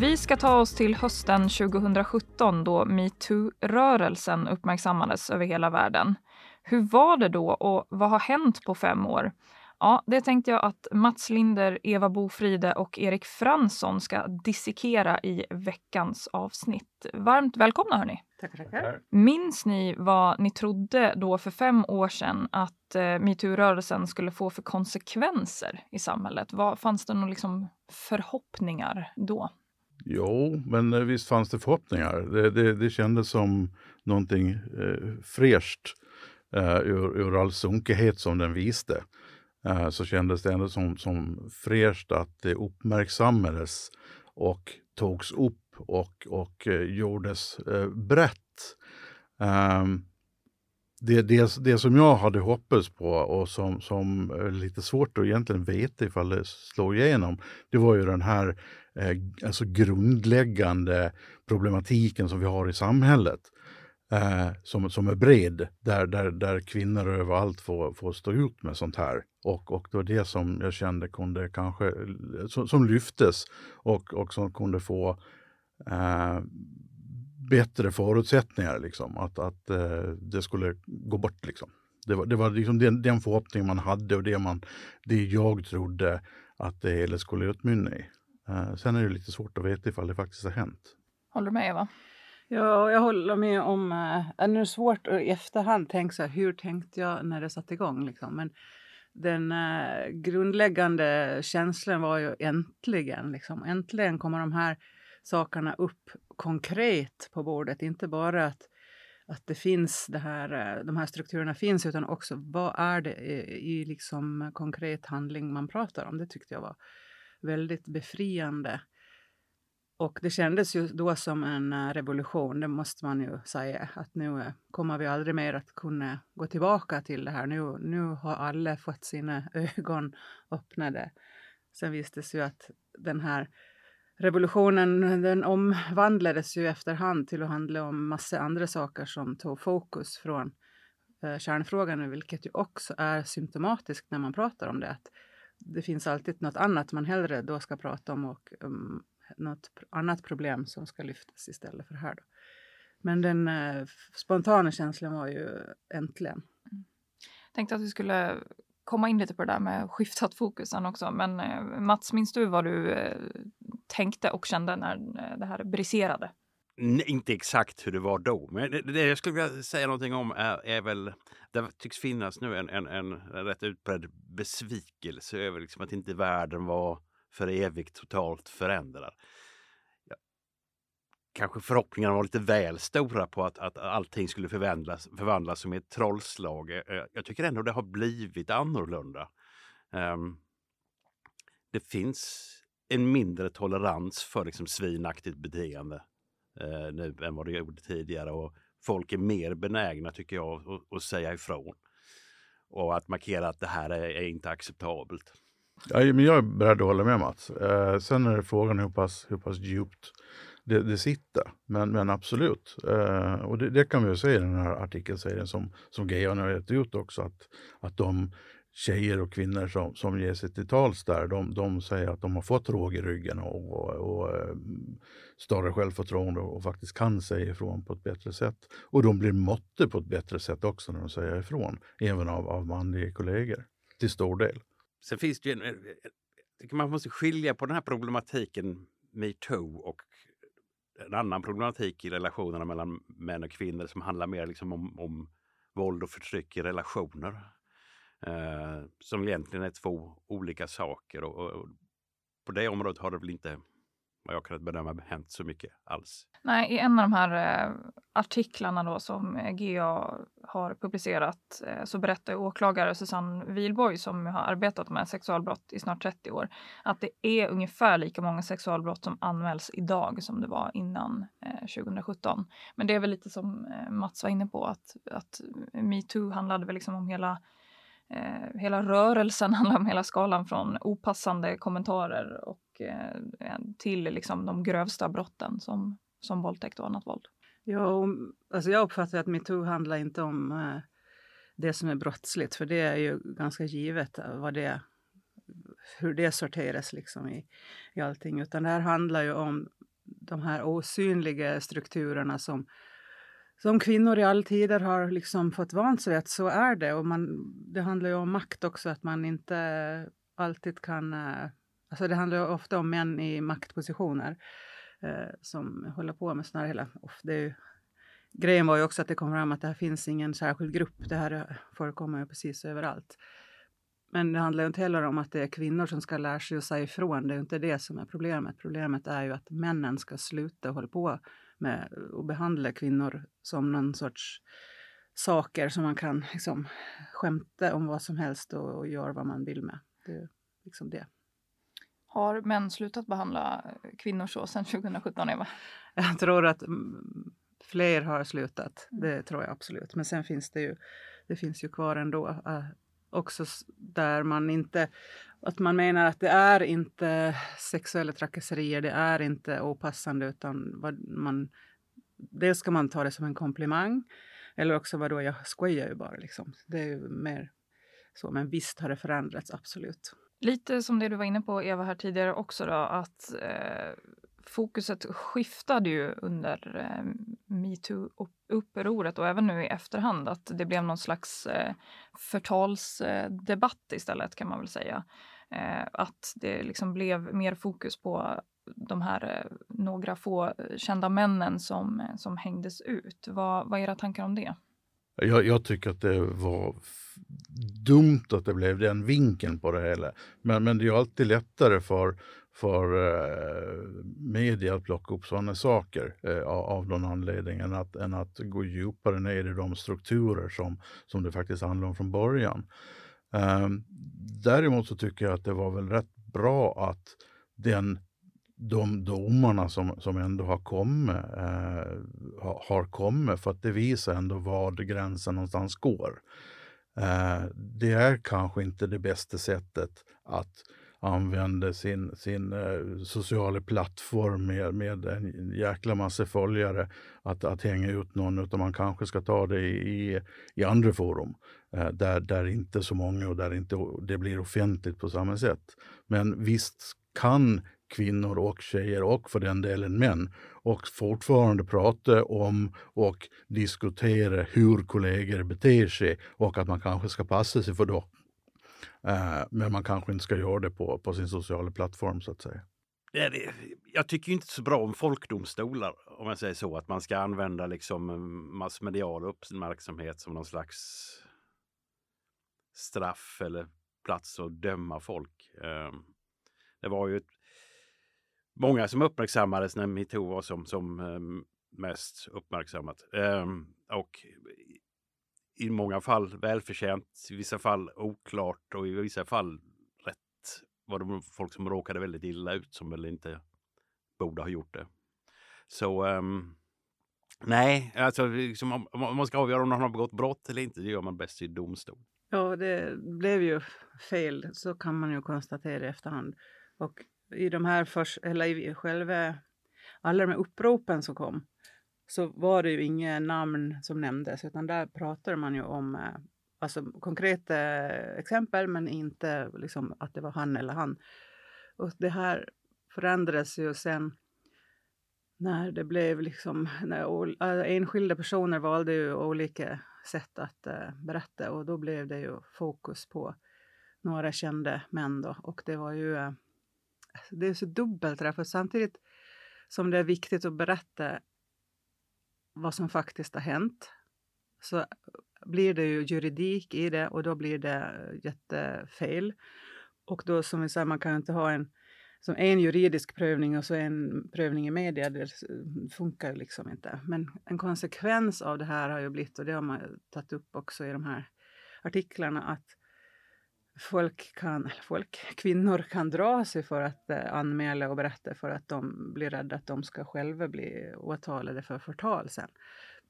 Vi ska ta oss till hösten 2017 då metoo-rörelsen uppmärksammades över hela världen. Hur var det då och vad har hänt på fem år? Ja, det tänkte jag att Mats Linder, Eva Bofride och Erik Fransson ska dissekera i veckans avsnitt. Varmt välkomna hörni! Tackar, tackar. Minns ni vad ni trodde då för fem år sedan att eh, metoo-rörelsen skulle få för konsekvenser i samhället? Vad, fanns det några liksom förhoppningar då? Jo, men eh, visst fanns det förhoppningar. Det, det, det kändes som någonting eh, fräscht eh, ur, ur all sunkighet som den viste. Eh, så kändes det ändå som, som fräscht att det uppmärksammades och togs upp och, och eh, gjordes eh, brett. Ehm, det, det, det som jag hade hoppats på och som, som är lite svårt att egentligen veta ifall det slår igenom, det var ju den här eh, alltså grundläggande problematiken som vi har i samhället. Eh, som, som är bred, där, där, där kvinnor överallt får, får stå ut med sånt här. Och, och det var det som jag kände kunde kanske, som, som lyftes och, och som kunde få eh, bättre förutsättningar, liksom, att, att eh, det skulle gå bort. Liksom. Det var, det var liksom den, den förhoppning man hade och det, man, det jag trodde att det hela skulle utmynna i. Eh, sen är det lite svårt att veta ifall det faktiskt har hänt. Håller du med Eva? Ja, jag håller med om... Äh, nu är det svårt att i efterhand tänka så här, hur tänkte jag när det satte igång? Liksom. Men den äh, grundläggande känslan var ju äntligen, liksom, äntligen kommer de här sakerna upp konkret på bordet. Inte bara att, att det finns det här, de här strukturerna finns utan också vad är det i, i liksom konkret handling man pratar om. Det tyckte jag var väldigt befriande. Och det kändes ju då som en eh, revolution, det måste man ju säga. Att nu eh, kommer vi aldrig mer att kunna gå tillbaka till det här. Nu, nu har alla fått sina ögon öppnade. Sen visste ju att den här revolutionen den omvandlades ju efterhand till att handla om massa andra saker som tog fokus från eh, kärnfrågan, vilket ju också är symptomatiskt när man pratar om det. Att det finns alltid något annat man hellre då ska prata om och um, något annat problem som ska lyftas istället för det här. Då. Men den eh, spontana känslan var ju äntligen. Mm. Tänkte att vi skulle komma in lite på det där med skiftat fokusen också. Men eh, Mats, minns du vad du eh, tänkte och kände när eh, det här briserade? Inte exakt hur det var då, men det, det jag skulle vilja säga någonting om är, är väl, det tycks finnas nu en, en, en rätt utbredd besvikelse över liksom att inte världen var för evigt totalt förändrad. Ja, kanske förhoppningarna var lite väl stora på att, att allting skulle förvandlas, förvandlas som ett trollslag. Eh, eh, jag tycker ändå det har blivit annorlunda. Um, det finns en mindre tolerans för liksom svinaktigt beteende eh, nu än vad det gjorde tidigare. Och folk är mer benägna, tycker jag, att, att säga ifrån. Och att markera att det här är, är inte acceptabelt. Ja, men jag är beredd att hålla med Mats. Eh, sen är det frågan hur pass, hur pass djupt det, det sitter. Men, men absolut. Eh, och det, det, kan vi ju se i den här artikelserien som, som GA har gett ut också. Att, att de tjejer och kvinnor som, som ger sig till tals där, de, de säger att de har fått råg i ryggen och, och, och ehm, större självförtroende och faktiskt kan säga ifrån på ett bättre sätt. Och de blir måtte på ett bättre sätt också när de säger ifrån, även av, av manliga kollegor, till stor del. Sen finns det ju en, eh, eh, man måste skilja på den här problematiken metoo och en annan problematik i relationerna mellan män och kvinnor som handlar mer liksom om, om våld och förtryck i relationer. Eh, som egentligen är två olika saker och, och, på det området har det väl inte vad jag kunnat bedöma hänt så mycket alls. Nej, i en av de här eh, artiklarna då som eh, GA har publicerat eh, så berättar åklagare Susanne Wilborg som har arbetat med sexualbrott i snart 30 år att det är ungefär lika många sexualbrott som anmäls idag som det var innan eh, 2017. Men det är väl lite som eh, Mats var inne på att, att metoo handlade väl liksom om hela eh, hela rörelsen handlar om hela skalan från opassande kommentarer och eh, till liksom de grövsta brotten som, som våldtäkt och annat våld. Ja, alltså jag uppfattar att metoo handlar inte om eh, det som är brottsligt, för det är ju ganska givet vad det, hur det sorteras liksom i, i allting, utan det här handlar ju om de här osynliga strukturerna som som kvinnor i all tider har liksom fått vant sig att så är det. Och man, det handlar ju om makt också, att man inte alltid kan... Eh, alltså det handlar ofta om män i maktpositioner eh, som håller på med sådana här hela... Det är ju, grejen var ju också att det kom fram att det här finns ingen särskild grupp. Det här förekommer ju precis överallt. Men det handlar ju inte heller om att det är kvinnor som ska lära sig att säga ifrån. Det är inte det som är problemet. Problemet är ju att männen ska sluta hålla på med att behandla kvinnor som någon sorts saker som man kan liksom, skämta om vad som helst och, och göra vad man vill med. Det är liksom det. Har män slutat behandla kvinnor så sedan 2017, Eva? Jag tror att fler har slutat. Mm. Det tror jag absolut. Men sen finns det ju, det finns ju kvar ändå. Också där man inte att man menar att det är inte sexuella trakasserier, det är inte opassande utan vad man, dels ska man ta det som en komplimang eller också vadå, jag skojar ju bara liksom. Det är ju mer så, men visst har det förändrats, absolut. Lite som det du var inne på Eva här tidigare också då, att eh, fokuset skiftade ju under eh, upproret och även nu i efterhand att det blev någon slags eh, förtalsdebatt istället kan man väl säga. Eh, att det liksom blev mer fokus på de här eh, några få eh, kända männen som, eh, som hängdes ut. Vad, vad är era tankar om det? Jag, jag, tycker att det var dumt att det blev den vinkeln på det hela. Men, men det är alltid lättare för, för eh, media att plocka upp sådana saker eh, av någon anledning än att, än att gå djupare ner i de strukturer som, som det faktiskt handlar om från början. Eh, däremot så tycker jag att det var väl rätt bra att den, de domarna som, som ändå har kommit, eh, har kommit, för att det visar ändå var gränsen någonstans går. Eh, det är kanske inte det bästa sättet att använder sin, sin eh, sociala plattform med, med en jäkla massa följare att, att hänga ut någon, utan man kanske ska ta det i, i andra forum eh, där, där inte så många och där inte det blir offentligt på samma sätt. Men visst kan kvinnor och tjejer och för den delen män och fortfarande prata om och diskutera hur kollegor beter sig och att man kanske ska passa sig för dem. Eh, men man kanske inte ska göra det på, på sin sociala plattform så att säga. Jag tycker inte så bra om folkdomstolar, om jag säger så, att man ska använda liksom eh, massmedial uppmärksamhet som någon slags straff eller plats att döma folk. Ehm, det var ju många som uppmärksammades när metoo var som, som eh, mest uppmärksammat. Ehm, och i många fall välförtjänt, i vissa fall oklart och i vissa fall rätt var det folk som råkade väldigt illa ut som väl inte borde ha gjort det. Så um, nej, alltså liksom, om, om, man ska avgöra om någon har begått brott eller inte, det gör man bäst i domstol. Ja, det blev ju fel, så kan man ju konstatera i efterhand. Och i de här, för, eller i själva, alla de här uppropen som kom, så var det ju inga namn som nämndes, utan där pratade man ju om eh, alltså, konkreta exempel, men inte liksom, att det var han eller han. Och det här förändrades ju sen när det blev liksom, när eh, enskilda personer valde ju olika sätt att uh, berätta och då blev det ju fokus på några kända män då och det var ju, uh, det är så dubbelt där, för samtidigt som det är viktigt att berätta vad som faktiskt har hänt så blir det ju juridik i det och då blir det eh, jättefel. Och då som vi säger, man kan inte ha en, som en juridisk prövning och så en prövning i media, det funkar liksom inte. Men en konsekvens av det här har ju blivit, och det har man tagit upp också i de här artiklarna, att folk kan, folk, kvinnor kan dra sig för att eh, anmäla och berätta för att de blir rädda att de ska själva bli åtalade för förtal sen.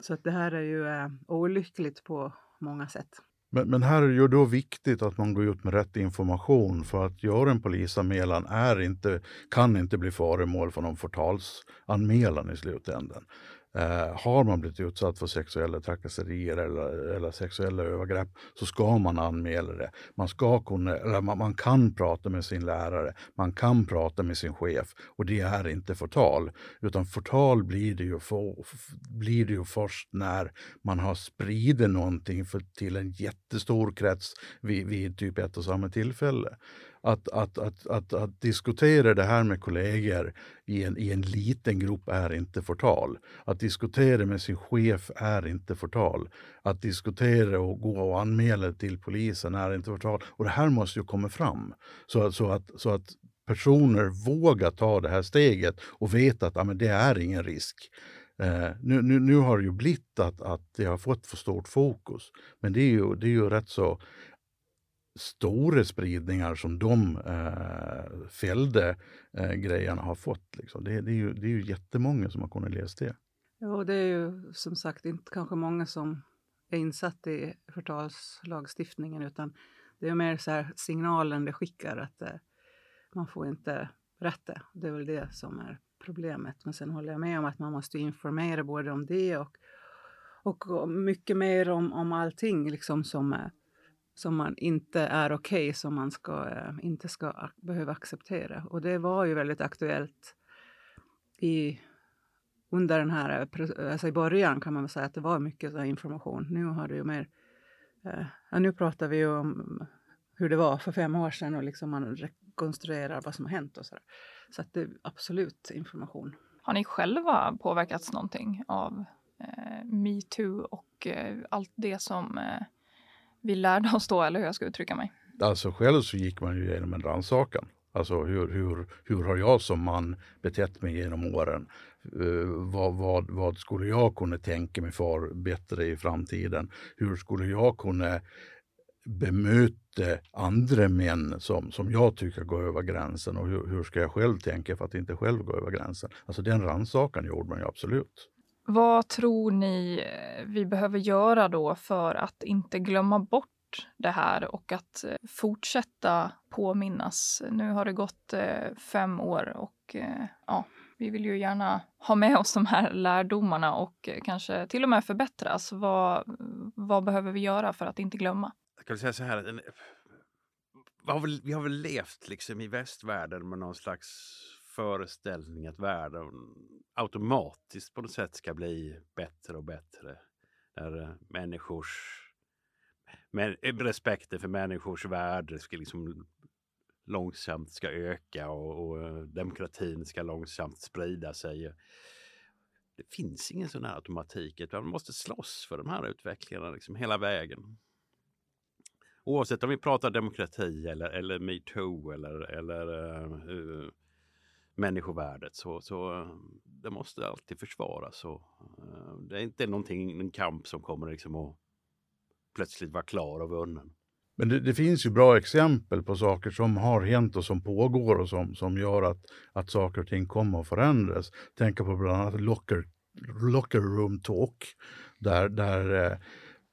Så att det här är ju eh, olyckligt på många sätt. Men, men, här är det ju då viktigt att man går ut med rätt information för att göra en polisanmälan är inte, kan inte bli föremål för någon förtalsanmälan i slutändan. Eh, har man blivit utsatt för sexuella trakasserier eller, eller sexuella övergrepp så ska man anmäla det. Man, ska kunna, eller man, man, kan prata med sin lärare, man kan prata med sin chef och det är inte förtal. Utan förtal blir det ju, för, blir det ju först när man har spridit någonting för, till en jättestor krets vid, vid typ ett och samma tillfälle att, att, att, att, att diskutera det här med kollegor i en, i en liten grupp är inte förtal. Att diskutera med sin chef är inte förtal. Att diskutera och gå och anmäla till polisen är inte förtal. Och det här måste ju komma fram. Så, så, att, så att personer vågar ta det här steget och vet att ah, men det är ingen risk. Eh, nu, nu, nu har det ju blivit att, att det har fått för stort fokus. Men det är ju, det är ju rätt så stora spridningar som de eh, fällde eh, grejerna har fått. Liksom. Det, det, är ju, det är ju jättemånga som har kunnat läsa det. Ja, det är ju som sagt inte kanske många som är insatt i förtalslagstiftningen utan det är mer så här signalen det skickar att eh, man får inte rätta. Det är väl det som är problemet. Men sen håller jag med om att man måste informera både om det och, och mycket mer om, om allting liksom som eh, som man inte är okej, okay, som man ska, eh, inte ska behöva acceptera. Och det var ju väldigt aktuellt i, under den här, eh, alltså i början kan man väl säga att det var mycket så information. Nu har det ju mer, eh, ja, nu pratar vi ju om hur det var för fem år sedan och liksom man rekonstruerar vad som har hänt och så där. Så att det är absolut information. Har ni själva påverkats någonting av eh, metoo och eh, allt det som eh, vi lärde oss då, eller hur jag ska uttrycka mig. Alltså själv så gick man ju igenom en rannsakan. Alltså hur, hur, hur har jag som man betett mig genom åren? Uh, vad, vad, vad skulle jag kunna tänka mig för bättre i framtiden? Hur skulle jag kunna bemöta andra män som, som jag tycker går över gränsen och hur, hur ska jag själv tänka för att inte själv gå över gränsen? Alltså den rannsakan gjorde man ju absolut. Vad tror ni vi behöver göra då för att inte glömma bort det här och att eh, fortsätta påminnas? Nu har det gått eh, fem år och eh, ja, vi vill ju gärna ha med oss de här lärdomarna och kanske till och med förbättras. Vad, vad behöver vi göra för att inte glömma? Jag kan säga så här, vi har väl, vi har väl levt liksom i västvärlden med någon slags föreställning att världen automatiskt på något sätt ska bli bättre och bättre. Där människors men, eh, respekten för människors värde ska liksom långsamt ska öka och, och, eh, demokratin ska långsamt sprida sig. Det finns ingen sån här automatik, utan man måste slåss för de här utvecklingarna liksom hela vägen. Oavsett om vi pratar demokrati eller, eller metoo eller, eller uh, människovärdet så, så det måste alltid försvaras. Och, uh, det är inte någonting, en kamp som kommer liksom att plötsligt vara klar och vunnen. Men det, det, finns ju bra exempel på saker som har hänt och som pågår och som, som gör att, att saker och ting kommer att förändras. Tänk på bland annat locker, locker room talk, där, där eh,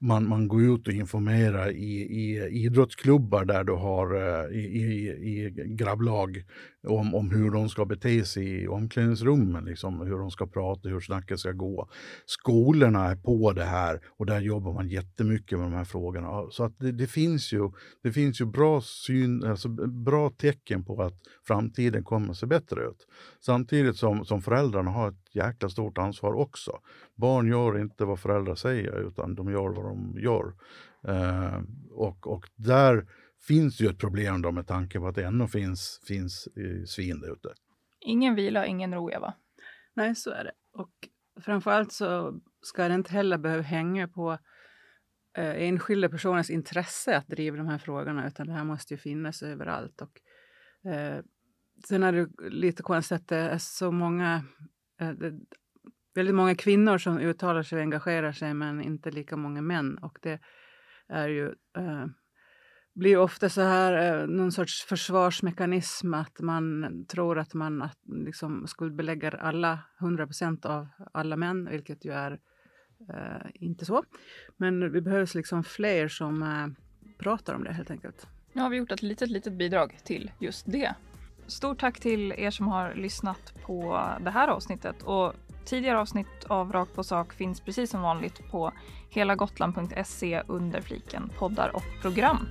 man, man går ut och informerar i, i idrottsklubbar där du har eh, i, i, i grabblag om, om hur de ska bete sig i omklädningsrummen, liksom, hur de ska prata, hur snacket ska gå. Skolorna är på det här och där jobbar man jättemycket med de här frågorna. Så att det, det finns ju, det finns ju bra, syn, alltså bra tecken på att framtiden kommer att se bättre ut. Samtidigt som, som föräldrarna har ett jäkla stort ansvar också. Barn gör inte vad föräldrar säger utan de gör vad de gör. Eh, och, och där finns ju ett problem då med tanke på att det ännu finns, finns svin där ute. Ingen vila, ingen ro, Eva. Nej, så är det. Och framförallt så ska det inte heller behöva hänga på eh, enskilda personers intresse att driva de här frågorna, utan det här måste ju finnas överallt. Och, eh, sen är det lite konstigt att det är så många, eh, det, väldigt många kvinnor som uttalar sig och engagerar sig men inte lika många män. Och det är ju, eh, blir ofta så här eh, någon sorts försvarsmekanism att man tror att man att, liksom, skuldbelägger alla, 100 procent av alla män, vilket ju är eh, inte så. Men vi behövs liksom fler som eh, pratar om det helt enkelt. Nu har vi gjort ett litet, litet bidrag till just det. Stort tack till er som har lyssnat på det här avsnittet och tidigare avsnitt av Rakt på sak finns precis som vanligt på helagotland.se under fliken poddar och program.